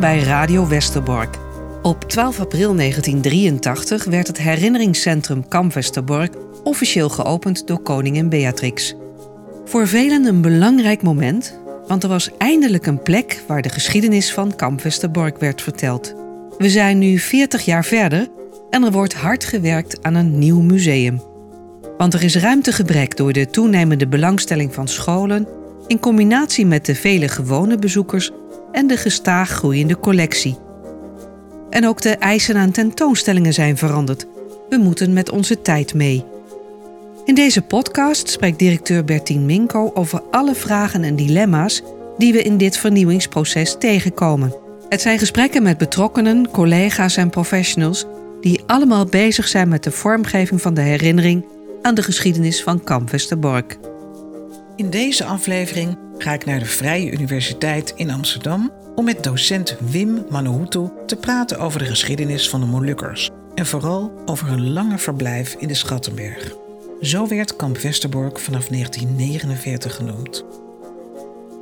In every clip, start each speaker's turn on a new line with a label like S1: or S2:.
S1: Bij Radio Westerbork. Op 12 april 1983 werd het herinneringscentrum Kamp Westerbork officieel geopend door koningin Beatrix. Voor velen een belangrijk moment, want er was eindelijk een plek waar de geschiedenis van Kamp Westerbork werd verteld. We zijn nu 40 jaar verder en er wordt hard gewerkt aan een nieuw museum. Want er is ruimtegebrek door de toenemende belangstelling van scholen in combinatie met de vele gewone bezoekers en de gestaag groeiende collectie. En ook de eisen aan tentoonstellingen zijn veranderd. We moeten met onze tijd mee. In deze podcast spreekt directeur Bertien Minko over alle vragen en dilemma's die we in dit vernieuwingsproces tegenkomen. Het zijn gesprekken met betrokkenen, collega's en professionals die allemaal bezig zijn met de vormgeving van de herinnering aan de geschiedenis van Kamp Westerbork.
S2: In deze aflevering ga ik naar de Vrije Universiteit in Amsterdam om met docent Wim Manuhutu te praten over de geschiedenis van de Molukkers en vooral over hun lange verblijf in de Schattenberg. Zo werd kamp Westerbork vanaf 1949 genoemd.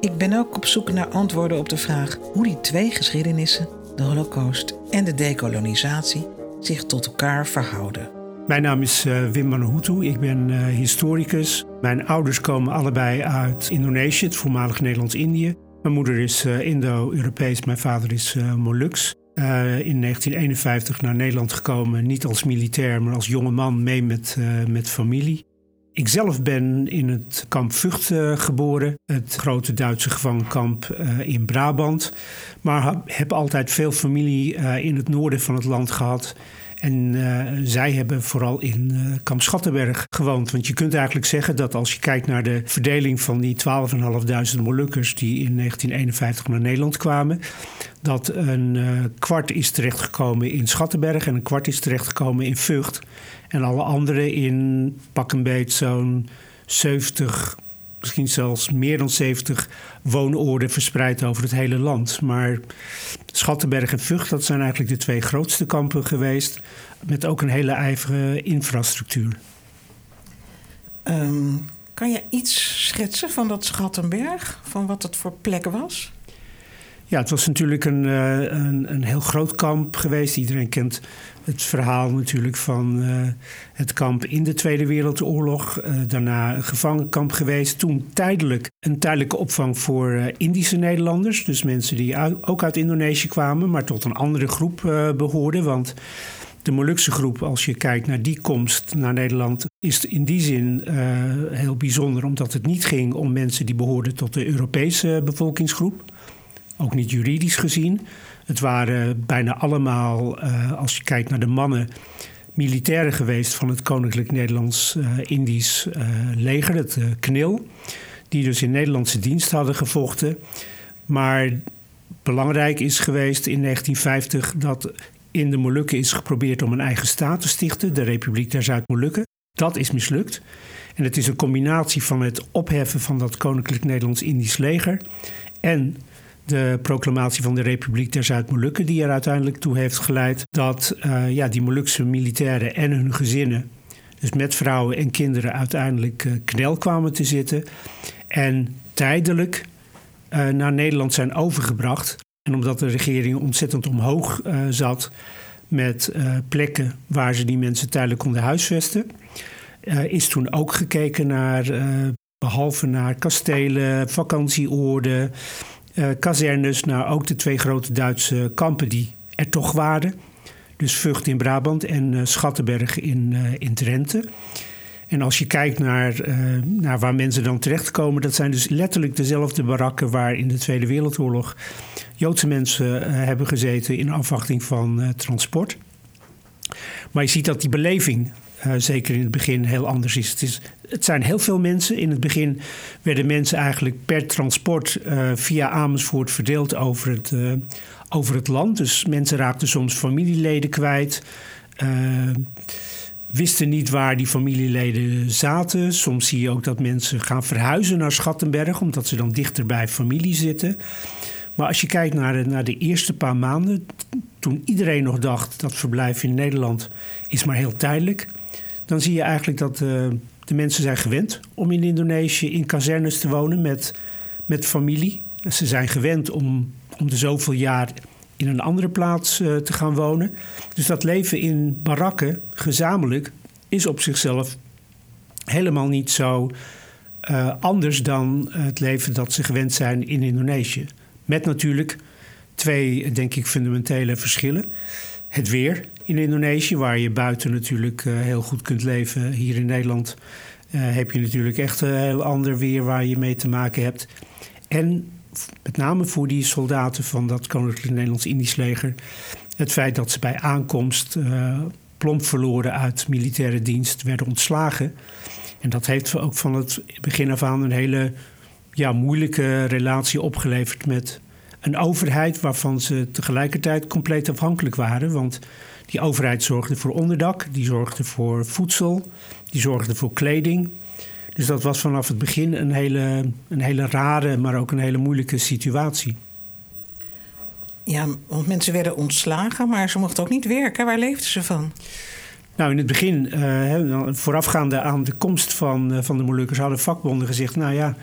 S2: Ik ben ook op zoek naar antwoorden op de vraag hoe die twee geschiedenissen, de Holocaust en de dekolonisatie, zich tot elkaar verhouden.
S3: Mijn naam is uh, Wim Manuhutu, ik ben uh, historicus. Mijn ouders komen allebei uit Indonesië, het voormalig Nederlands-Indië. Mijn moeder is uh, Indo-Europees, mijn vader is Moluks. in 1951 naar Nederland gekomen, niet als militair, maar als jonge man mee met, met familie. Ik zelf ben in het kamp Vught geboren, het grote Duitse gevangenkamp in Brabant. Maar heb altijd veel familie in het noorden van het land gehad. En uh, zij hebben vooral in uh, Kamp Schattenberg gewoond. Want je kunt eigenlijk zeggen dat als je kijkt naar de verdeling van die 12.500 Molukkers die in 1951 naar Nederland kwamen, dat een uh, kwart is terechtgekomen in Schattenberg en een kwart is terechtgekomen in Vught. En alle anderen in pak een beet zo'n 70, misschien zelfs meer dan 70 woonoorden verspreid over het hele land. Maar Schattenberg en Vught, dat zijn eigenlijk de twee grootste kampen geweest. Met ook een hele ijvere infrastructuur.
S2: Um, kan je iets schetsen van dat Schattenberg? Van wat het voor plek was?
S3: Ja, het was natuurlijk een, uh, een, een, heel groot kamp geweest. Iedereen kent het verhaal natuurlijk van uh, het kamp in de Tweede Wereldoorlog. Uh, daarna een gevangenkamp geweest. Toen tijdelijk een tijdelijke opvang voor Indische Nederlanders. Dus mensen die ook uit Indonesië kwamen, maar tot een andere groep behoorden. Want de Molukse groep, als je kijkt naar die komst naar Nederland, is in die zin heel bijzonder. Omdat het niet ging om mensen die behoorden tot de Europese bevolkingsgroep ook niet juridisch gezien. Het waren bijna allemaal, uh, als je kijkt naar de mannen, militairen geweest van het Koninklijk Nederlands-Indisch uh, uh, leger, het KNIL. Die dus in Nederlandse dienst hadden gevochten. Maar belangrijk is geweest in 1950 dat in de Molukken is geprobeerd om een eigen staat te stichten, de Republiek der Zuid-Molukken. Dat is mislukt. En het is een combinatie van het opheffen van dat Koninklijk Nederlands-Indisch leger en de proclamatie van de Republiek der Zuid-Molukken, die er uiteindelijk toe heeft geleid dat uh, ja, die Molukse militairen en hun gezinnen, dus met vrouwen en kinderen, uiteindelijk uh, knel kwamen te zitten en tijdelijk uh, naar Nederland zijn overgebracht. En omdat de regering ontzettend omhoog zat met plekken waar ze die mensen tijdelijk konden huisvesten, is toen ook gekeken naar, behalve naar kastelen, vakantieoorden kazernes naar ook de twee grote Duitse kampen die er toch waren. Dus Vught in Brabant en uh, Schattenberg in, uh, in Drenthe. En als je kijkt naar, naar waar mensen dan terechtkomen, dat zijn dus letterlijk dezelfde barakken waar in de Tweede Wereldoorlog Joodse mensen hebben gezeten in afwachting van transport. Maar je ziet dat die beleving uh, zeker in het begin heel anders is. Het, is. het zijn heel veel mensen. In het begin werden mensen eigenlijk per transport uh, via Amersfoort verdeeld over het, uh, over het land. Dus mensen raakten soms familieleden kwijt. wisten niet waar die familieleden zaten. Soms zie je ook dat mensen gaan verhuizen naar Schattenberg, omdat ze dan dichter bij familie zitten. Maar als je kijkt naar de, naar de eerste paar maanden, toen iedereen nog dacht dat verblijf in Nederland is maar heel tijdelijk, dan zie je eigenlijk dat uh, de mensen zijn gewend om in Indonesië in kazernes te wonen met, met familie. Ze zijn gewend om om de zoveel jaar in een andere plaats uh, te gaan wonen. Dus dat leven in barakken, gezamenlijk, is op zichzelf helemaal niet zo uh, anders dan het leven dat ze gewend zijn in Indonesië. Met natuurlijk twee, denk ik, fundamentele verschillen. Het weer in Indonesië, waar je buiten natuurlijk uh, heel goed kunt leven. Hier in Nederland uh, heb je natuurlijk echt een heel ander weer waar je mee te maken hebt. En met name voor die soldaten van dat Koninklijk Nederlands-Indisch leger, het feit dat ze bij aankomst uh, plomp verloren uit militaire dienst werden ontslagen. En dat heeft ook van het begin af aan een hele ja, moeilijke relatie opgeleverd met een overheid waarvan ze tegelijkertijd compleet afhankelijk waren. Want die overheid zorgde voor onderdak, die zorgde voor voedsel, die zorgde voor kleding. Dus dat was vanaf het begin een hele, een hele rare, maar ook een hele moeilijke situatie.
S2: Ja, want mensen werden ontslagen, maar ze mochten ook niet werken. Waar leefden ze van?
S3: Nou, in het begin, uh, voorafgaande aan de komst van, uh, van de Molukkers, hadden vakbonden gezegd: Nou ja,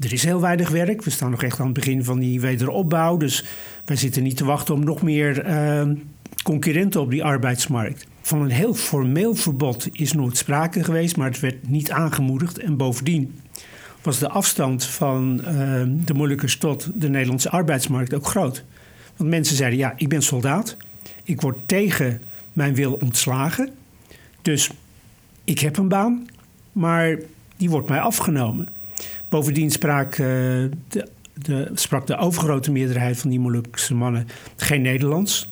S3: er is heel weinig werk. We staan nog echt aan het begin van die wederopbouw. Dus wij zitten niet te wachten om nog meer uh, concurrenten op die arbeidsmarkt. Van een heel formeel verbod is nooit sprake geweest, maar het werd niet aangemoedigd. En bovendien was de afstand van uh, de Molukkers tot de Nederlandse arbeidsmarkt ook groot. Want mensen zeiden: ja, ik ben soldaat. Ik word tegen mijn wil ontslagen. Dus ik heb een baan, maar die wordt mij afgenomen. Bovendien sprak, uh, de, sprak de overgrote meerderheid van die Molukse mannen geen Nederlands.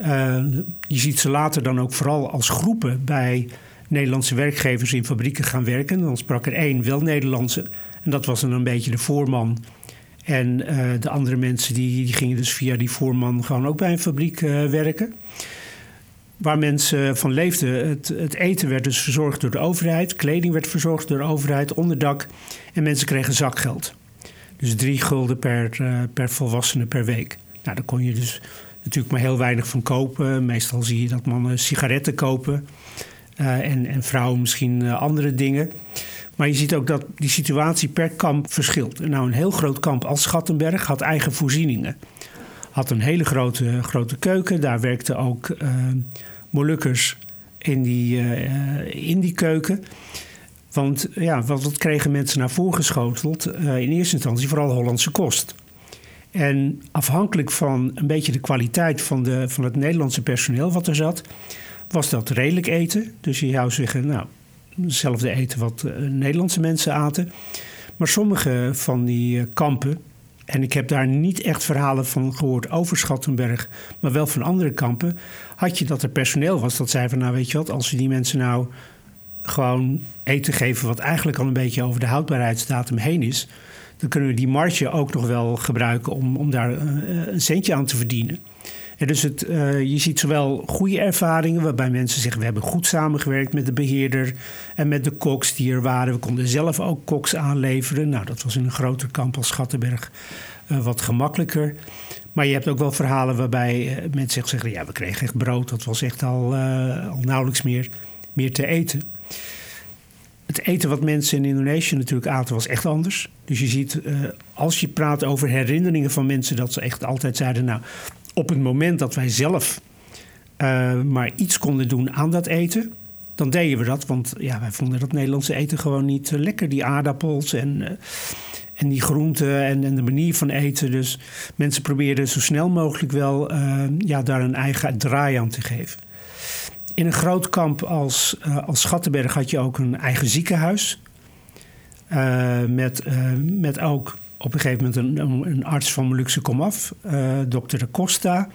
S3: Uh, je ziet ze later dan ook vooral als groepen bij Nederlandse werkgevers in fabrieken gaan werken. Dan sprak er één wel Nederlandse en dat was dan een beetje de voorman. En uh, de andere mensen die, die, gingen dus via die voorman gewoon ook bij een fabriek werken waar mensen van leefden. Het, eten werd dus verzorgd door de overheid, kleding werd verzorgd door de overheid, onderdak en mensen kregen zakgeld. Dus drie gulden per, uh, per volwassene per week. Nou, daar kon je dus natuurlijk maar heel weinig van kopen. Meestal zie je dat mannen sigaretten kopen uh, en, en, vrouwen misschien uh, andere dingen. Maar je ziet ook dat die situatie per kamp verschilt. Nou, een heel groot kamp als Schattenberg had eigen voorzieningen had een hele grote, grote keuken. Daar werkten ook uh, Molukkers in die, uh, in die keuken. Want ja, wat, wat kregen mensen naar voren geschoteld? Uh, in eerste instantie vooral Hollandse kost. En afhankelijk van een beetje de kwaliteit van, de, van het Nederlandse personeel wat er zat, was dat redelijk eten. Dus je zou zeggen, nou, hetzelfde eten wat Nederlandse mensen aten. Maar sommige van die kampen, en ik heb daar niet echt verhalen van gehoord over Schattenberg, maar wel van andere kampen. Had je dat er personeel was dat zei van, nou weet je wat, als we die mensen nou gewoon eten geven wat eigenlijk al een beetje over de houdbaarheidsdatum heen is, dan kunnen we die marge ook nog wel gebruiken om, om daar eh, een centje aan te verdienen. Dus het, uh, je ziet zowel goede ervaringen waarbij mensen zeggen... we hebben goed samengewerkt met de beheerder en met de koks die er waren. We konden zelf ook koks aanleveren. Nou, dat was in een groter kamp als Schattenberg uh, wat gemakkelijker. Maar je hebt ook wel verhalen waarbij uh, mensen zeggen... ja, we kregen echt brood, dat was echt al, al nauwelijks meer, meer te eten. Het eten wat mensen in Indonesië natuurlijk aten was echt anders. Dus je ziet, als je praat over herinneringen van mensen... dat ze echt altijd zeiden, nou op het moment dat wij zelf uh, maar iets konden doen aan dat eten, dan deden we dat. Want ja, wij vonden dat Nederlandse eten gewoon niet uh, lekker. Die aardappels en, uh, en die groenten en, en, de manier van eten. Dus mensen probeerden zo snel mogelijk wel ja, daar een eigen draai aan te geven. In een groot kamp als, als Schattenberg had je ook een eigen ziekenhuis. met, met ook op een gegeven moment een, een arts van Molukse komaf, uh, dokter de Costa,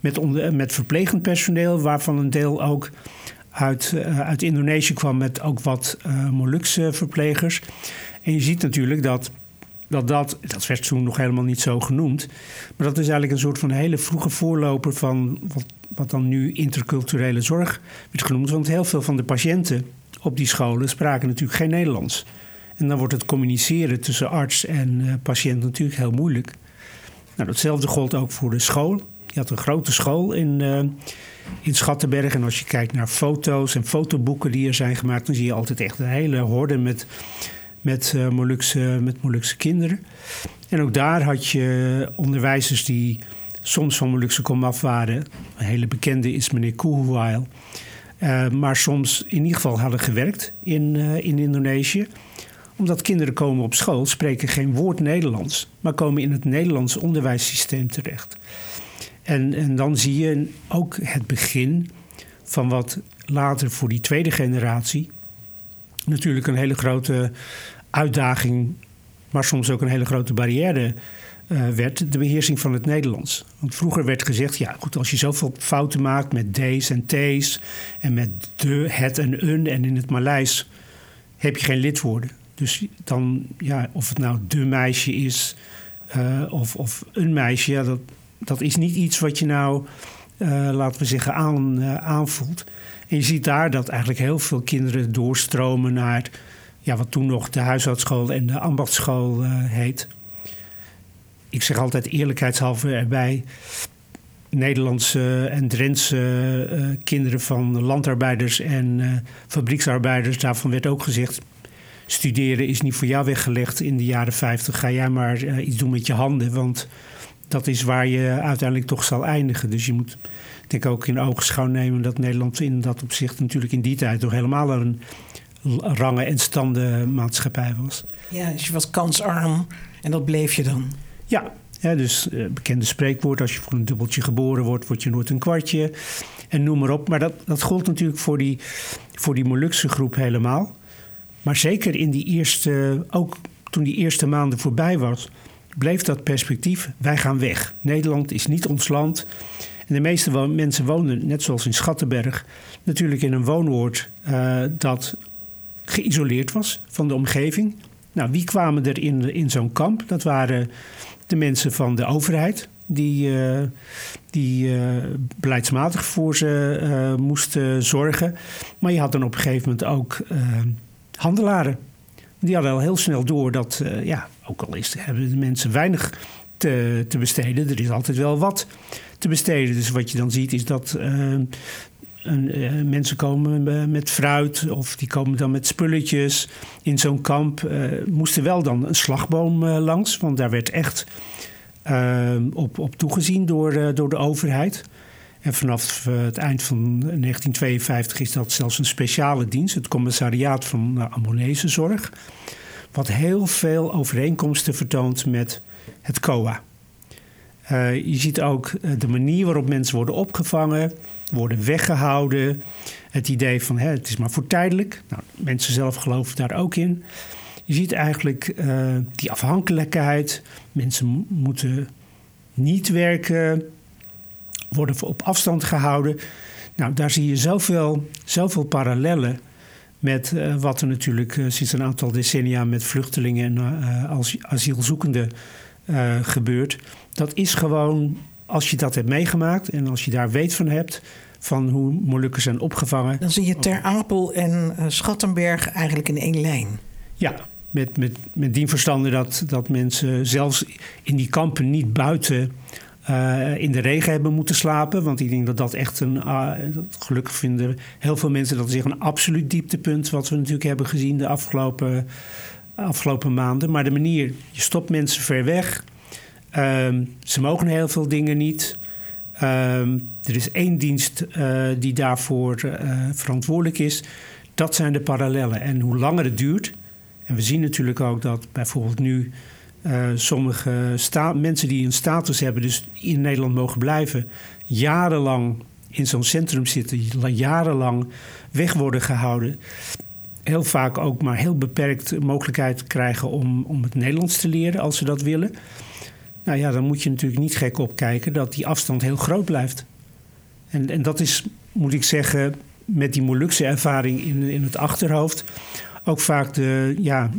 S3: met, met verplegend personeel, waarvan een deel ook uit, uh, uit Indonesië kwam met ook wat uh, Molukse verplegers. En je ziet natuurlijk dat, dat dat, dat werd toen nog helemaal niet zo genoemd, maar dat is eigenlijk een soort van hele vroege voorloper van wat, wat dan nu interculturele zorg werd genoemd. Want heel veel van de patiënten op die scholen spraken natuurlijk geen Nederlands. En dan wordt het communiceren tussen arts en uh, patiënt natuurlijk heel moeilijk. Nou, datzelfde gold ook voor de school. Je had een grote school in, uh, in Schattenberg. En als je kijkt naar foto's en fotoboeken die er zijn gemaakt, dan zie je altijd echt een hele horde met, met, uh, Molukse, met Molukse kinderen. En ook daar had je onderwijzers die soms van Molukse komaf waren. Een hele bekende is meneer Koehuwail. Maar soms in ieder geval hadden gewerkt in, in Indonesië. Omdat kinderen komen op school, spreken geen woord Nederlands, maar komen in het Nederlands onderwijssysteem terecht. En, en dan zie je ook het begin van wat later voor die tweede generatie natuurlijk een hele grote uitdaging, maar soms ook een hele grote barrière uh, werd, de beheersing van het Nederlands. Want vroeger werd gezegd, ja goed, als je zoveel fouten maakt met D's en T's en met de, het en een en in het Maleis heb je geen lidwoorden. Dus dan, ja, of het nou de meisje is uh, of, of een meisje, ja, dat, dat is niet iets wat je nou, uh, laten we zeggen, aan, aanvoelt. En je ziet daar dat eigenlijk heel veel kinderen doorstromen naar ja, wat toen nog de huishoudschool en de ambachtschool heet ik zeg altijd eerlijkheidshalve erbij. Nederlandse en Drentse kinderen van landarbeiders en fabrieksarbeiders, daarvan werd ook gezegd: studeren is niet voor jou weggelegd in de jaren 50. Ga jij maar uh, iets doen met je handen, want dat is waar je uiteindelijk toch zal eindigen. Dus je moet, denk ik, ook in oogschouw nemen dat Nederland in dat opzicht natuurlijk in die tijd toch helemaal een rangen- en standenmaatschappij was.
S2: Ja, dus je was kansarm en dat bleef je dan.
S3: Ja, ja dus uh, bekende spreekwoord: als je voor een dubbeltje geboren wordt, word je nooit een kwartje. En noem maar op. Maar dat, dat gold natuurlijk voor die, voor die Molukse groep helemaal. Maar zeker in die eerste, ook toen die eerste maanden voorbij was, bleef dat perspectief: wij gaan weg. Nederland is niet ons land. En de meeste mensen woonden, net zoals in Schattenberg, natuurlijk in een woonoord uh, dat geïsoleerd was van de omgeving. Nou, wie kwamen er in, in zo'n kamp? Dat waren de mensen van de overheid, die, uh, die uh, beleidsmatig voor ze moesten zorgen. Maar je had dan op een gegeven moment ook handelaren. Die hadden al heel snel door dat, ja, ook al is, hebben de mensen weinig te, te besteden, er is altijd wel wat te besteden. Dus wat je dan ziet is dat een, mensen komen met fruit of die komen dan met spulletjes in zo'n kamp. Uh, moesten wel dan een slagboom langs, want daar werd echt op, op toegezien door, door de overheid. En vanaf het eind van 1952 is dat zelfs een speciale dienst, het commissariaat van uh, Ammonese wat heel veel overeenkomsten vertoont met het COA. je ziet ook de manier waarop mensen worden opgevangen worden weggehouden. Het idee van hè, het is maar voor tijdelijk. Nou, mensen zelf geloven daar ook in. Je ziet eigenlijk die afhankelijkheid. Mensen moeten niet werken, worden op afstand gehouden. Nou, daar zie je zoveel, zoveel parallellen met uh, wat er natuurlijk uh, sinds een aantal decennia met vluchtelingen en als asielzoekenden gebeurt. Dat is gewoon als je dat hebt meegemaakt en als je daar weet van hebt, van hoe Molukken zijn opgevangen.
S2: Dan zie je Ter Apel en Schattenberg eigenlijk in één lijn.
S3: Ja, met, met, met die verstande dat, dat mensen zelfs in die kampen niet buiten uh, in de regen hebben moeten slapen. Want ik denk dat dat echt een. Uh, gelukkig vinden heel veel mensen dat zich een absoluut dieptepunt. wat we natuurlijk hebben gezien de afgelopen, afgelopen maanden. Maar de manier, je stopt mensen ver weg. Ehm, ze mogen heel veel dingen niet. Ehm, er is één dienst uh, die daarvoor uh, verantwoordelijk is. Dat zijn de parallellen. En hoe langer het duurt. En we zien natuurlijk ook dat bijvoorbeeld nu uh, sommige mensen die een status hebben, dus in Nederland mogen blijven, jarenlang in zo'n centrum zitten, jarenlang weg worden gehouden. Heel vaak ook maar heel beperkt mogelijkheid krijgen om, om het Nederlands te leren als ze dat willen. Nou ja, dan moet je natuurlijk niet gek opkijken dat die afstand heel groot blijft. En, en dat is, moet ik zeggen, met die Molukse ervaring in, in het achterhoofd ook vaak de, ja,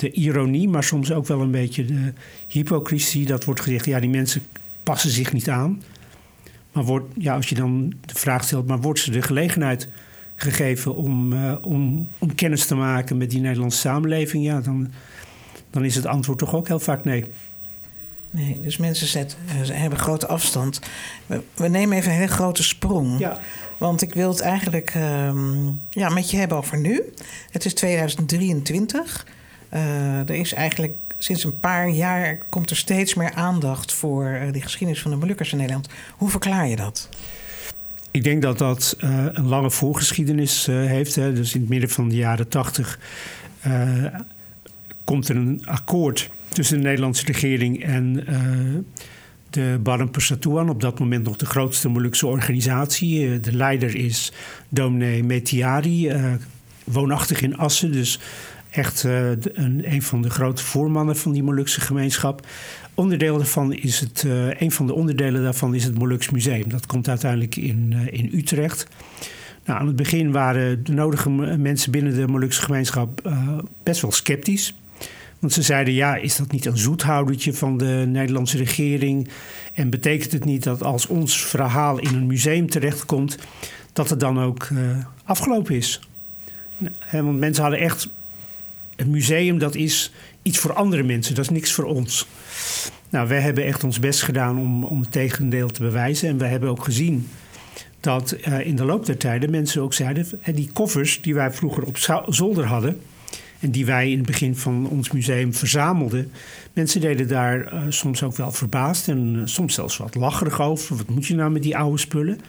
S3: de ironie, maar soms ook wel een beetje de hypocrisie. Dat wordt gezegd, ja, die mensen passen zich niet aan. Maar wordt, ja, als je dan de vraag stelt, maar wordt ze de gelegenheid gegeven om, uh, om, om kennis te maken met die Nederlandse samenleving? Ja, dan, dan is het antwoord toch ook heel vaak nee.
S2: Nee, dus mensen zet, eh, hebben grote afstand. We, we, nemen even een hele grote sprong.
S3: Ja.
S2: Want ik wil het eigenlijk um, ja, met je hebben over nu. Het is 2023. Uh, er is eigenlijk sinds een paar jaar komt er steeds meer aandacht voor uh, die geschiedenis van de Molukkers in Nederland. Hoe verklaar je dat?
S3: Ik denk dat dat uh, een lange voorgeschiedenis uh, heeft. Hè. Dus in het midden van de jaren tachtig komt er een akkoord tussen de Nederlandse regering en de Baron Persatuan, op dat moment nog de grootste Molukse organisatie. de leider is dominee Metiari, woonachtig in Assen. Dus echt uh, een, een van de grote voormannen van die Molukse gemeenschap. Onderdeel daarvan is het, uh, een van de onderdelen daarvan is het Moluks Museum. Dat komt uiteindelijk in, uh, in Utrecht. Nou, aan het begin waren de nodige mensen binnen de Molukse gemeenschap best wel sceptisch. Want ze zeiden, ja, is dat niet een zoethoudertje van de Nederlandse regering? En betekent het niet dat als ons verhaal in een museum terechtkomt, dat het dan ook afgelopen is? Want mensen hadden echt een museum dat is iets voor andere mensen, dat is niks voor ons. Nou, wij hebben echt ons best gedaan om, om het tegendeel te bewijzen. En we hebben ook gezien dat uh, in de loop der tijden mensen ook zeiden: die koffers die wij vroeger op zolder hadden. En die wij in het begin van ons museum verzamelden. Mensen deden daar uh, soms ook wel verbaasd en uh, soms zelfs wat lacherig over. Wat moet je nou met die oude spullen?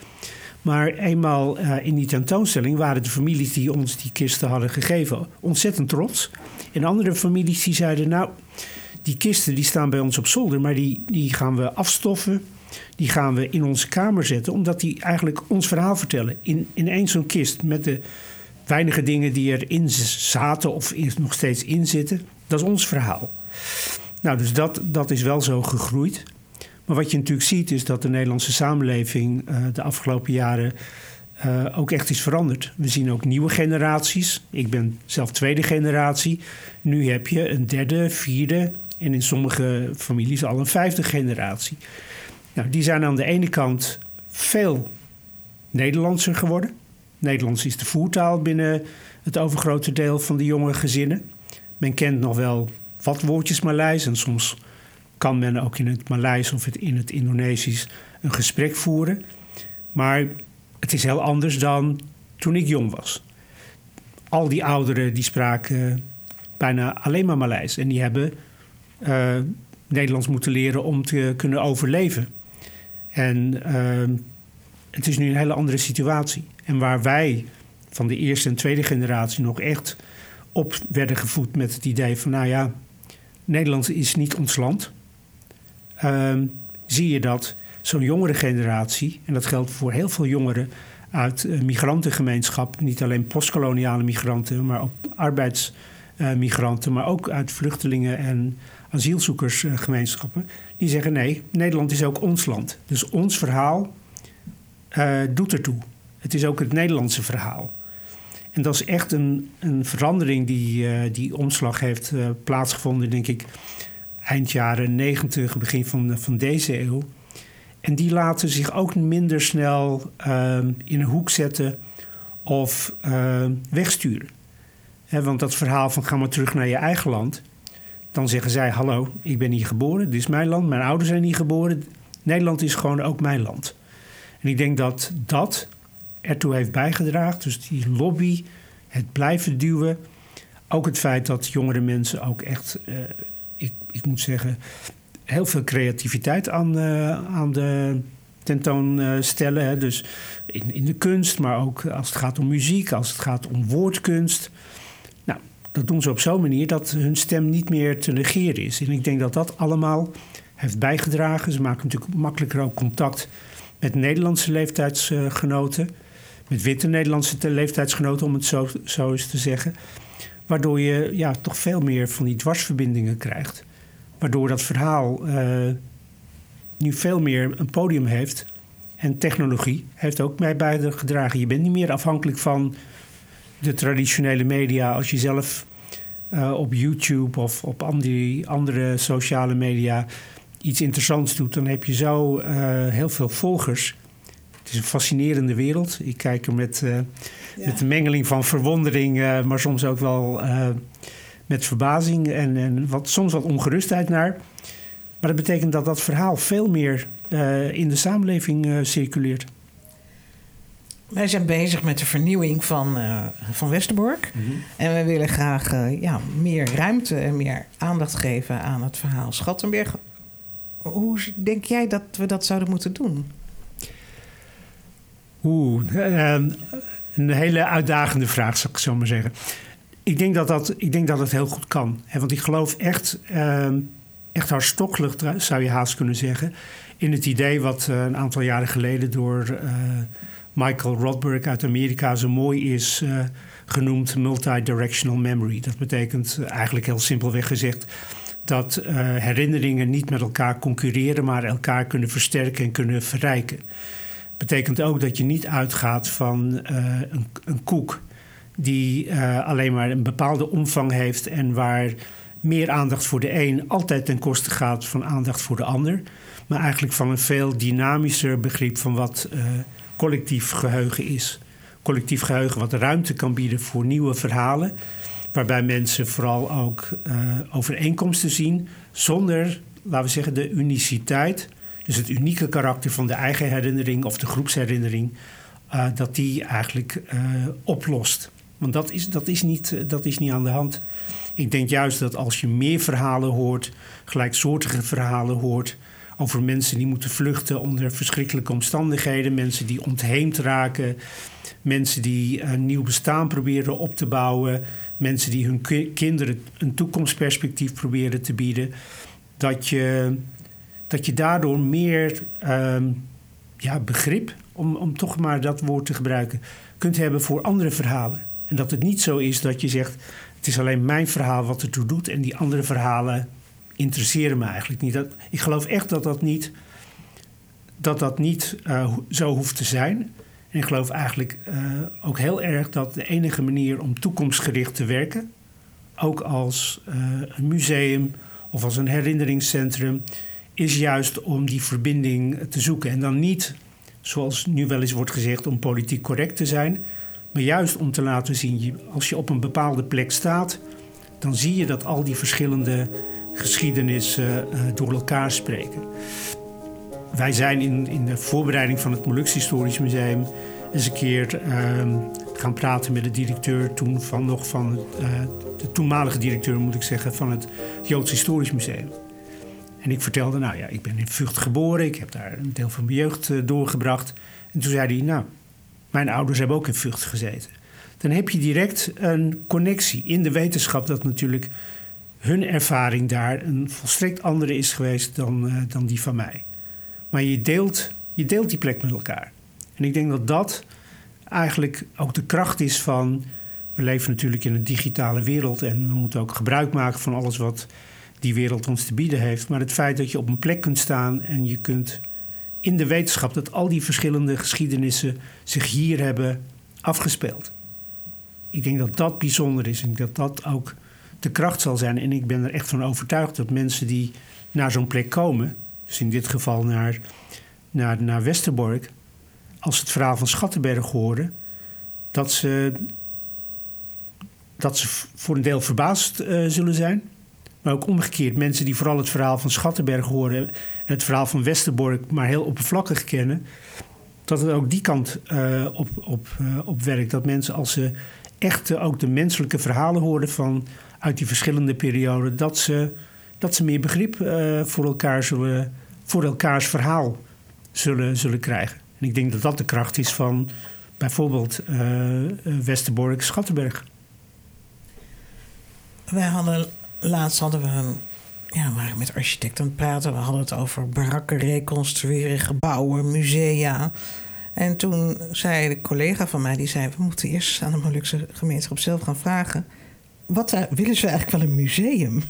S3: Maar eenmaal uh, in die tentoonstelling waren de families die ons die kisten hadden gegeven ontzettend trots. En andere families die zeiden, nou, die kisten die staan bij ons op zolder, maar die, die gaan we afstoffen. Die gaan we in onze kamer zetten, omdat die eigenlijk ons verhaal vertellen. In, in één zo'n kist met de weinige dingen die erin zaten of nog steeds in zitten. Dat is ons verhaal. Nou, dus dat, dat is wel zo gegroeid. Maar wat je natuurlijk ziet is dat de Nederlandse samenleving uh, de afgelopen jaren uh, ook echt is veranderd. We zien ook nieuwe generaties. Ik ben zelf tweede generatie. Nu heb je een derde, vierde en in sommige families al een vijfde generatie. Nou, die zijn aan de ene kant veel Nederlandser geworden. Nederlands is de voertaal binnen het overgrote deel van de jonge gezinnen. Men kent nog wel wat woordjes Maleis en soms kan men ook in het Maleis of in het Indonesisch een gesprek voeren. Maar het is heel anders dan toen ik jong was. Al die ouderen die spraken bijna alleen maar Maleis. En die hebben uh, Nederlands moeten leren om te kunnen overleven. En uh, het is nu een hele andere situatie. En waar wij van de eerste en tweede generatie nog echt op werden gevoed met het idee van, nou ja, Nederland is niet ons land. Ehm, zie je dat zo'n jongere generatie, en dat geldt voor heel veel jongeren uit uh, migrantengemeenschap, niet alleen postkoloniale migranten, maar ook arbeidsmigranten, maar ook uit vluchtelingen en asielzoekersgemeenschappen, die zeggen nee, Nederland is ook ons land. Dus ons verhaal uh, doet ertoe. Het is ook het Nederlandse verhaal. En dat is echt een, een verandering die, die omslag heeft plaatsgevonden, denk ik, eind jaren 90, begin van, van deze eeuw. En die laten zich ook minder snel uh, in een hoek zetten of uh, wegsturen. want dat verhaal van ga maar terug naar je eigen land. Dan zeggen zij: Hallo, ik ben hier geboren, dit is mijn land, mijn ouders zijn hier geboren. Nederland is gewoon ook mijn land. En ik denk dat dat ertoe heeft bijgedragen. Dus die lobby, het blijven duwen. Ook het feit dat jongere mensen ook echt uh, ik, ik moet zeggen, heel veel creativiteit aan, uh, aan de tentoonstellen. Hè. Dus in, in de kunst, maar ook als het gaat om muziek, als het gaat om woordkunst. Nou, dat doen ze op zo'n manier dat hun stem niet meer te negeren is. En ik denk dat dat allemaal heeft bijgedragen. Ze maken natuurlijk makkelijker ook contact met Nederlandse leeftijdsgenoten. Met witte Nederlandse leeftijdsgenoten, om het zo, zo eens te zeggen. Waardoor je ja, toch veel meer van die dwarsverbindingen krijgt. Waardoor dat verhaal uh, nu veel meer een podium heeft. En technologie heeft ook mij bijgedragen. Je bent niet meer afhankelijk van de traditionele media. Als je zelf uh, op YouTube of op andere, andere sociale media iets interessants doet, dan heb je zo uh, heel veel volgers. Het is een fascinerende wereld. Ik kijk er met met een mengeling van verwondering, uh, maar soms ook wel uh, met verbazing en, en wat, soms wat ongerustheid naar. Maar dat betekent dat dat verhaal veel meer uh, in de samenleving circuleert.
S2: Wij zijn bezig met de vernieuwing van, uh, van Westerbork. Mhm. En we willen graag uh, ja, meer ruimte en meer aandacht geven aan het verhaal Schattenberg. Hoe denk jij dat we dat zouden moeten doen?
S3: Oeh, uh, een hele uitdagende vraag, zou ik zo maar zeggen. Ik denk dat, dat, ik denk dat het heel goed kan. Hè, want ik geloof echt, uh, echt hartstochtelijk, zou je haast kunnen zeggen... in het idee wat uh, een aantal jaren geleden door uh, Michael Rothberg uit Amerika... zo mooi is uh, genoemd multidirectional memory. Dat betekent eigenlijk heel simpelweg gezegd... dat herinneringen niet met elkaar concurreren... maar elkaar kunnen versterken en kunnen verrijken betekent ook dat je niet uitgaat van uh, een, een, koek die uh, alleen maar een bepaalde omvang heeft en waar meer aandacht voor de een altijd ten koste gaat van aandacht voor de ander. Maar eigenlijk van een veel dynamischer begrip van wat uh, collectief geheugen is. Collectief geheugen wat ruimte kan bieden voor nieuwe verhalen. Waarbij mensen vooral ook overeenkomsten zien zonder, laten we zeggen, de uniciteit dus het unieke karakter van de eigen herinnering of de groepsherinnering, uh, dat die eigenlijk uh, oplost. Want dat is, dat, is niet, eh, dat is niet aan de hand. Ik denk juist dat als je meer verhalen hoort, gelijksoortige verhalen hoort, over mensen die moeten vluchten onder verschrikkelijke omstandigheden, mensen die ontheemd raken, mensen die een nieuw bestaan proberen op te bouwen, mensen die hun kinderen een toekomstperspectief proberen te bieden, dat je dat je daardoor meer ehm, ja, begrip, om, om toch maar dat woord te gebruiken, kunt hebben voor andere verhalen. En dat het niet zo is dat je zegt: het is alleen mijn verhaal wat ertoe doet en die andere verhalen interesseren me eigenlijk niet. Dat, ik geloof echt dat dat niet, dat dat niet uh, zo hoeft te zijn. En ik geloof eigenlijk uh, ook heel erg dat de enige manier om toekomstgericht te werken, ook als uh, een museum of als een herinneringscentrum, is juist om die verbinding te zoeken. En dan niet, zoals nu wel eens wordt gezegd, om politiek correct te zijn, maar juist om te laten zien, als je op een bepaalde plek staat, dan zie je dat al die verschillende geschiedenissen uh, door elkaar spreken. Wij zijn in, in de voorbereiding van het Molux Historisch Museum eens een keer uh, gaan praten met de directeur toen van nog van uh, de toenmalige directeur moet ik zeggen van het Joods Historisch Museum. En ik vertelde, nou ja, ik ben in Vught geboren. Ik heb daar een deel van mijn jeugd uh, doorgebracht. En toen zei hij, nou, mijn ouders hebben ook in Vught gezeten. Dan heb je direct een connectie in de wetenschap dat natuurlijk hun ervaring daar een volstrekt andere is geweest dan, uh, dan die van mij. Maar je deelt, je deelt die plek met elkaar. En ik denk dat dat eigenlijk ook de kracht is van. We leven natuurlijk in een digitale wereld en we moeten ook gebruik maken van alles wat die wereld ons te bieden heeft. Maar het feit dat je op een plek kunt staan en je kunt in de wetenschap dat al die verschillende geschiedenissen zich hier hebben afgespeeld. Ik denk dat dat bijzonder is en dat dat ook de kracht zal zijn. En ik ben er echt van overtuigd dat mensen die naar zo'n plek komen, dus in dit geval naar, naar, naar Westerbork, als ze het verhaal van Schattenberg horen, dat ze, dat ze voor een deel verbaasd uh, zullen zijn. Maar ook omgekeerd, mensen die vooral het verhaal van Schattenberg horen en het verhaal van Westerbork maar heel oppervlakkig kennen, dat het ook die kant uh, op, op, uh, op werkt. Dat mensen als ze echt ook de menselijke verhalen horen van uit die verschillende perioden, dat ze, dat ze meer begrip voor elkaar zullen, voor elkaars verhaal zullen, zullen krijgen. En ik denk dat dat de kracht is van bijvoorbeeld Westerbork, Schattenberg.
S2: Wij hadden laatst hadden we een, ja, we waren met architecten aan het praten. We hadden het over barakken reconstrueren, gebouwen, musea. En toen zei de collega van mij, die zei... we moeten eerst aan de Molukse gemeenschap zelf gaan vragen... wat willen ze eigenlijk wel een museum?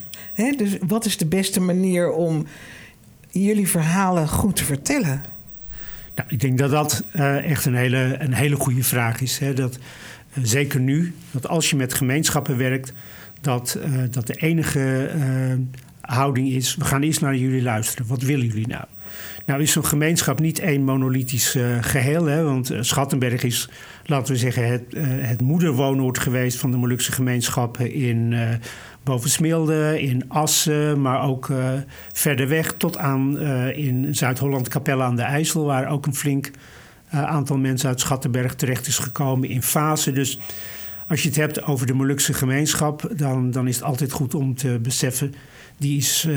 S2: Dus wat is de beste manier om jullie verhalen goed te vertellen?
S3: Nou, ik denk dat dat uh, echt een hele, een hele goede vraag is. Hè? Dat, uh, zeker nu, dat als je met gemeenschappen werkt dat, uh, dat de enige uh, houding is: we gaan eerst naar jullie luisteren. Wat willen jullie nou? Nou is zo'n gemeenschap niet één monolithisch uh, geheel. Hè, want Schattenberg is, laten we zeggen, het, het moederwoonoord geweest van de Molukse gemeenschappen in Bovensmilde, in Assen, maar ook verder weg tot aan in Zuid-Holland, Capelle aan de IJssel, waar ook een flink aantal mensen uit Schattenberg terecht is gekomen in fase. Dus als je het hebt over de Molukse gemeenschap, dan, dan is het altijd goed om te beseffen. Die is,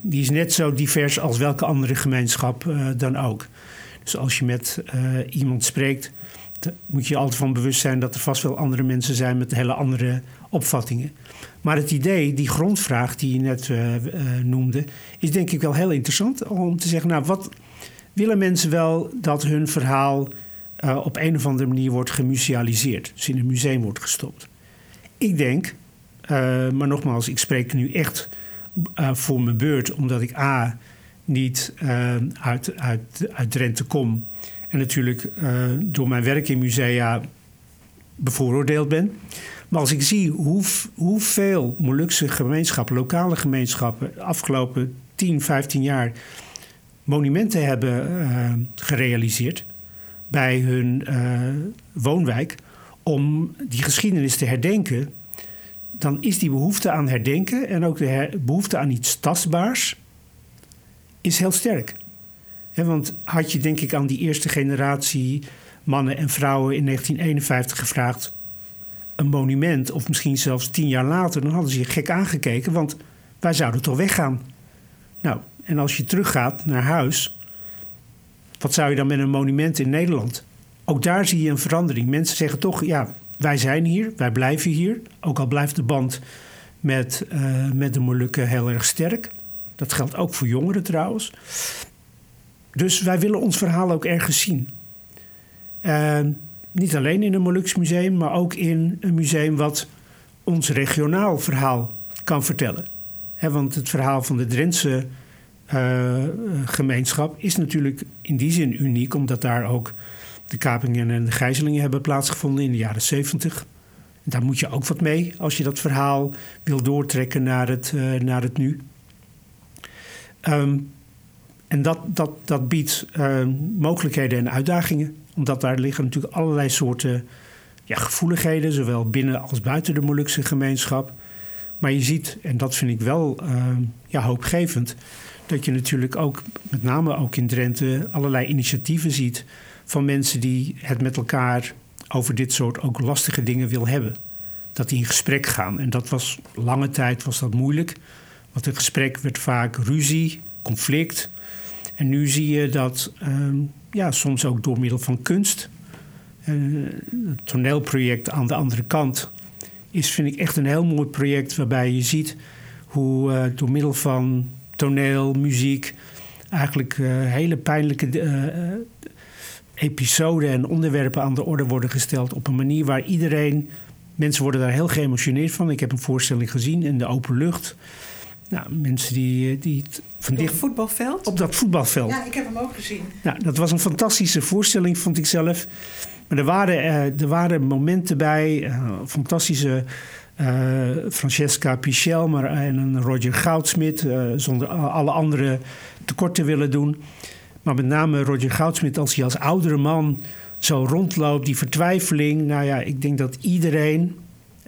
S3: die is net zo divers als welke andere gemeenschap dan ook. Dus als je met iemand spreekt, moet je altijd van bewust zijn dat er vast wel andere mensen zijn met hele andere opvattingen. Maar het idee, die grondvraag die je net noemde, is denk ik wel heel interessant om te zeggen: nou, wat willen mensen wel dat hun verhaal uh, op een of andere manier wordt gemusealiseerd, dus in een museum wordt gestopt? Ik denk, maar nogmaals, ik spreek nu echt voor mijn beurt, omdat ik A. niet uit, uit, uit Drenthe kom en natuurlijk door mijn werk in musea bevooroordeeld ben. Maar als ik zie hoe, hoeveel Molukse gemeenschappen, lokale gemeenschappen, de afgelopen 10, 15 jaar monumenten hebben gerealiseerd bij hun uh, woonwijk om die geschiedenis te herdenken, dan is die behoefte aan herdenken en ook de behoefte aan iets tastbaars is heel sterk. Want had je denk ik aan die eerste generatie mannen en vrouwen in 1951 gevraagd een monument, of misschien zelfs tien jaar later, dan hadden ze je gek aangekeken, want wij zouden toch weggaan. Nou, en als je teruggaat naar huis, wat zou je dan met een monument in Nederland? Ook daar zie je een verandering. Mensen zeggen toch, ja, wij zijn hier, wij blijven hier. Ook al blijft de band met, uh, met de Molukken heel erg sterk. Dat geldt ook voor jongeren trouwens. Dus wij willen ons verhaal ook ergens zien. Uh, niet alleen in een Molux museum, maar ook in een museum wat ons regionaal verhaal kan vertellen. want het verhaal van de Drentse gemeenschap is natuurlijk in die zin uniek, omdat daar ook de kapingen en de gijzelingen hebben plaatsgevonden in de jaren 70. Daar moet je ook wat mee als je dat verhaal wil doortrekken naar het, uh, naar het nu. Um, en dat, dat, dat biedt uh, mogelijkheden en uitdagingen omdat daar liggen natuurlijk allerlei soorten ja, gevoeligheden, zowel binnen als buiten de Molukse gemeenschap. Maar je ziet, en dat vind ik wel uh, ja, hoopgevend, dat je natuurlijk ook, met name ook in Drenthe, allerlei initiatieven ziet van mensen die het met elkaar over dit soort ook lastige dingen wil hebben. Dat die in gesprek gaan. En dat was lange tijd was dat moeilijk. Want een gesprek werd vaak ruzie, conflict. En nu zie je dat uh, ja, soms ook door middel van kunst. Uh, het toneelproject aan de andere kant is, vind ik, echt een heel mooi project waarbij je ziet hoe uh, door middel van toneel, muziek, eigenlijk uh, hele pijnlijke episoden en onderwerpen aan de orde worden gesteld op een manier waar iedereen. Mensen worden daar heel geëmotioneerd van. Ik heb een voorstelling gezien in de open lucht. Nou, mensen die, eh, die
S2: van dicht... Op het voetbalveld?
S3: Op dat voetbalveld.
S2: Ja, ik heb hem ook gezien.
S3: Nou, dat was een fantastische voorstelling, vond ik zelf. Maar er waren, er waren momenten bij, fantastische Francesca Pichel maar, en Roger Goudsmit, zonder alle andere tekort te willen doen. Maar met name Roger Goudsmit, als hij als oudere man zo rondloopt, die vertwijfeling. Nou ja, ik denk dat iedereen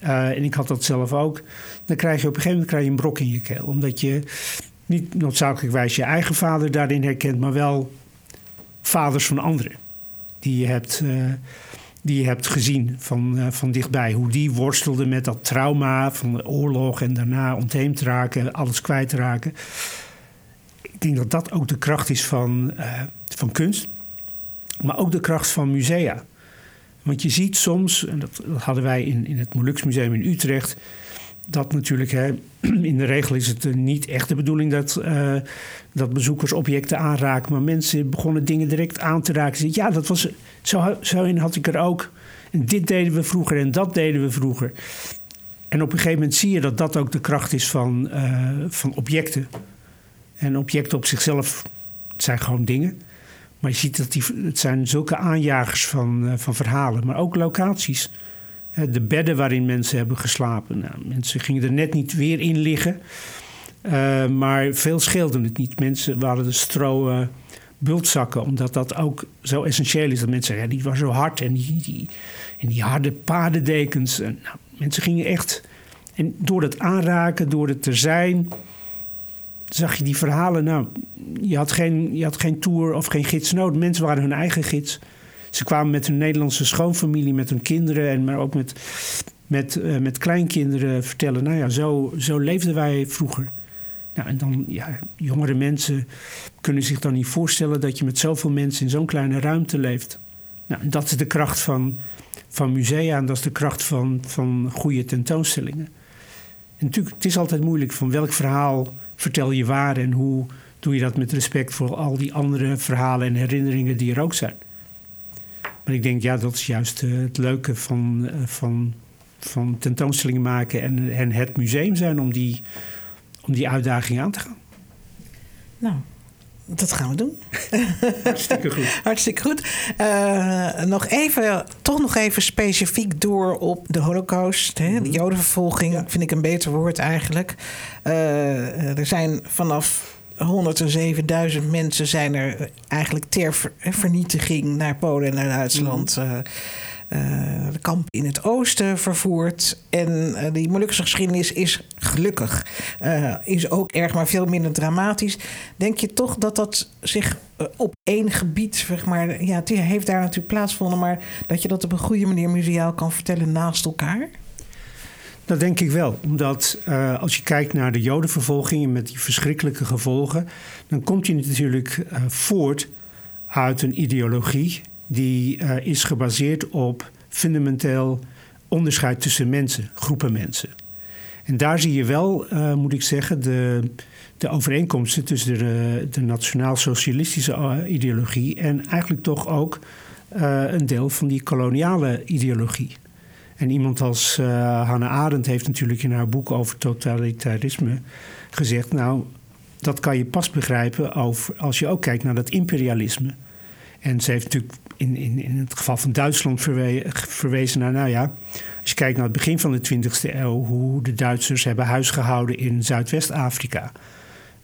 S3: uh, en ik had dat zelf ook. Dan krijg je op een gegeven moment krijg je een brok in je keel. Omdat je niet noodzakelijkwijs je eigen vader daarin herkent, maar wel vaders van anderen. Die je hebt, die je hebt gezien van, uh, van dichtbij. Hoe die worstelden met dat trauma van de oorlog en daarna ontheemd raken, alles kwijtraken. Ik denk dat dat ook de kracht is van, van kunst, maar ook de kracht van musea. Want je ziet soms, en dat, hadden wij in, in het Molux Museum in Utrecht, dat natuurlijk, hè, in de regel is het niet echt de bedoeling dat, uh, dat bezoekers objecten aanraken, maar mensen begonnen dingen direct aan te raken. Ja, dat was, zo, zo in had ik er ook. Dit deden we vroeger en dat deden we vroeger. En op een gegeven moment zie je dat dat ook de kracht is van, uh, van objecten. En objecten op zichzelf zijn gewoon dingen. Maar je ziet dat die, het zijn zulke aanjagers van, van verhalen, maar ook locaties. De bedden waarin mensen hebben geslapen. Nou, mensen gingen er net niet weer in liggen. Uh, maar veel scheelde het niet. Mensen waren de stro bultzakken, omdat dat ook zo essentieel is. Dat mensen zeggen, ja, die was zo hard. En die, die, en die harde paardendekens. nou, mensen gingen echt... En door het aanraken, door het te zijn zag je die verhalen. Nou, je had geen, je had geen tour of geen gids nodig. Mensen waren hun eigen gids. Ze kwamen met hun Nederlandse schoonfamilie, met hun kinderen en maar ook met, met, uh, met kleinkinderen vertellen. Nou ja, zo, zo leefden wij vroeger. Nou, en dan, ja, jongere mensen kunnen zich dan niet voorstellen dat je met zoveel mensen in zo'n kleine ruimte leeft. Nou, dat is de kracht van, van musea en dat is de kracht van, van goede tentoonstellingen. En natuurlijk, het is altijd moeilijk van welk verhaal vertel je waar en hoe doe je dat met respect voor al die andere verhalen en herinneringen die er ook zijn. Maar ik denk, ja, dat is juist uh, het leuke van, uh, van, van tentoonstellingen maken en, en het museum zijn om die, om die uitdaging aan te gaan.
S2: Nou, dat gaan we doen.
S3: Hartstikke goed.
S2: Hartstikke goed. Uh, nog even, toch nog even specifiek door op de Holocaust. Hè? De Jodenvervolging ja. vind ik een beter woord eigenlijk. Uh, er zijn vanaf 107.000 mensen zijn er eigenlijk ter ver vernietiging naar Polen en naar Duitsland. Mm. Uh, uh, de kamp in het oosten vervoerd. En uh, die Molukse geschiedenis is gelukkig. Uh, is ook erg, maar veel minder dramatisch. Denk je toch dat dat zich op één gebied, zeg maar... Ja, het heeft daar natuurlijk plaatsgevonden... maar dat je dat op een goede manier museaal kan vertellen naast elkaar?
S3: Dat denk ik wel. Omdat uh, als je kijkt naar de jodenvervolgingen met die verschrikkelijke gevolgen, dan komt je natuurlijk uh, voort uit een ideologie die uh, is gebaseerd op fundamenteel onderscheid tussen mensen, groepen mensen. En daar zie je wel, moet ik zeggen, de, de overeenkomsten tussen de, de nationaal-socialistische ideologie en eigenlijk toch ook een deel van die koloniale ideologie. En iemand als uh, Hannah Arendt heeft natuurlijk in haar boek over totalitarisme gezegd: Nou, dat kan je pas begrijpen over, als je ook kijkt naar dat imperialisme. En ze heeft natuurlijk in, in, in het geval van Duitsland verwe verwezen naar, nou ja, als je kijkt naar het begin van de 20e eeuw, hoe de Duitsers hebben huisgehouden in Zuidwest-Afrika.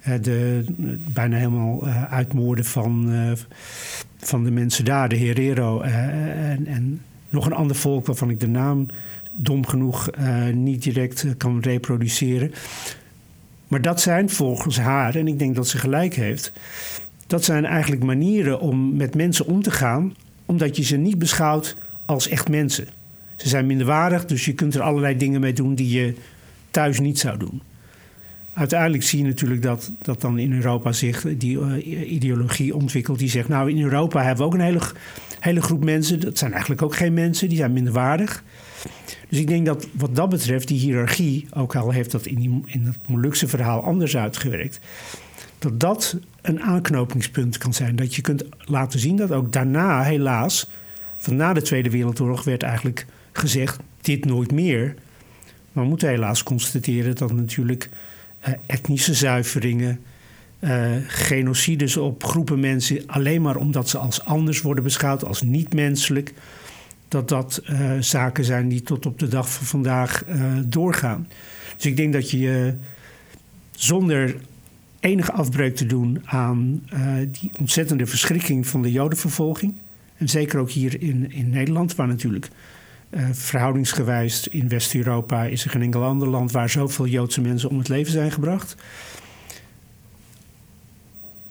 S3: Uh, de bijna helemaal uh, uitmoorden van, van de mensen daar, de Herero en, en nog een ander volk waarvan ik de naam dom genoeg uh, niet direct uh, kan reproduceren. Maar dat zijn volgens haar, en ik denk dat ze gelijk heeft, dat zijn eigenlijk manieren om met mensen om te gaan, omdat je ze niet beschouwt als echt mensen. Ze zijn minderwaardig, dus je kunt er allerlei dingen mee doen die je thuis niet zou doen. Uiteindelijk zie je natuurlijk dat, dat dan in Europa zich die uh, ideologie ontwikkelt die zegt: Nou, in Europa hebben we ook een hele hele groep mensen, dat zijn eigenlijk ook geen mensen, die zijn minderwaardig. Dus ik denk dat wat dat betreft, die hiërarchie, ook al heeft dat in, die, in het Molukse verhaal anders uitgewerkt, dat dat een aanknopingspunt kan zijn. Dat je kunt laten zien dat ook daarna, helaas, van na de Tweede Wereldoorlog werd eigenlijk gezegd: dit nooit meer. Maar we moeten helaas constateren dat natuurlijk etnische zuiveringen, uh, genocides op groepen mensen alleen maar omdat ze als anders worden beschouwd, als niet menselijk, dat dat uh, zaken zijn die tot op de dag van vandaag doorgaan. Dus ik denk dat je zonder enige afbreuk te doen aan die ontzettende verschrikking van de Jodenvervolging, en zeker ook hier in, in Nederland, waar natuurlijk verhoudingsgewijs in West-Europa is er geen enkel ander land waar zoveel Joodse mensen om het leven zijn gebracht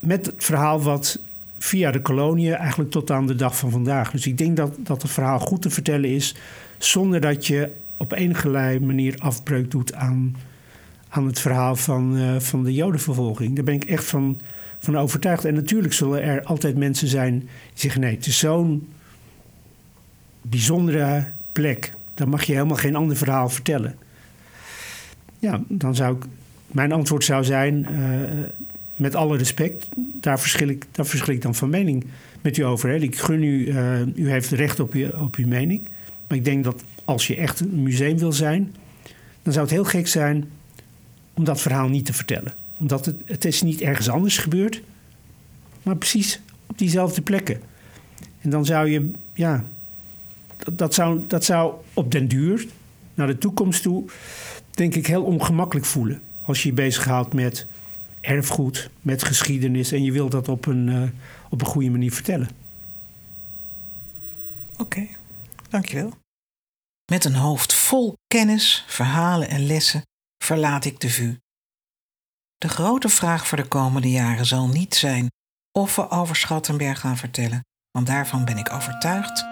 S3: met het verhaal wat via de koloniën eigenlijk tot aan de dag van vandaag. Dus ik denk dat, dat het verhaal goed te vertellen is zonder dat je op enige manier afbreuk doet aan, aan het verhaal van, uh, van de Jodenvervolging. Daar ben ik echt van, van overtuigd. En natuurlijk zullen er altijd mensen zijn die zeggen: nee, het is zo'n bijzondere plek. Dan mag je helemaal geen ander verhaal vertellen. Ja, dan zou ik. Mijn antwoord zou zijn. Uh, met alle respect, daar verschil ik, daar verschil ik dan van mening met u over. Hè. Ik gun u, uh, u heeft recht op, op uw mening. Maar ik denk dat als je echt een museum wil zijn, dan zou het heel gek zijn om dat verhaal niet te vertellen. Omdat het, het is niet ergens anders gebeurd, maar precies op diezelfde plekken. En dan zou je, ja, dat, zou, dat zou op den duur, naar de toekomst toe, denk ik heel ongemakkelijk voelen. Als je je bezighoudt met erfgoed, met geschiedenis. En je wilt dat op een, uh, op een goede manier vertellen.
S2: Oké, dankjewel. Met een hoofd vol kennis, verhalen en lessen verlaat ik de VU. De grote vraag voor de komende jaren zal niet zijn of we over Schattenberg gaan vertellen, want daarvan ben ik overtuigd,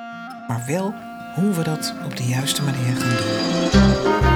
S2: maar wel hoe we dat op de juiste manier gaan doen.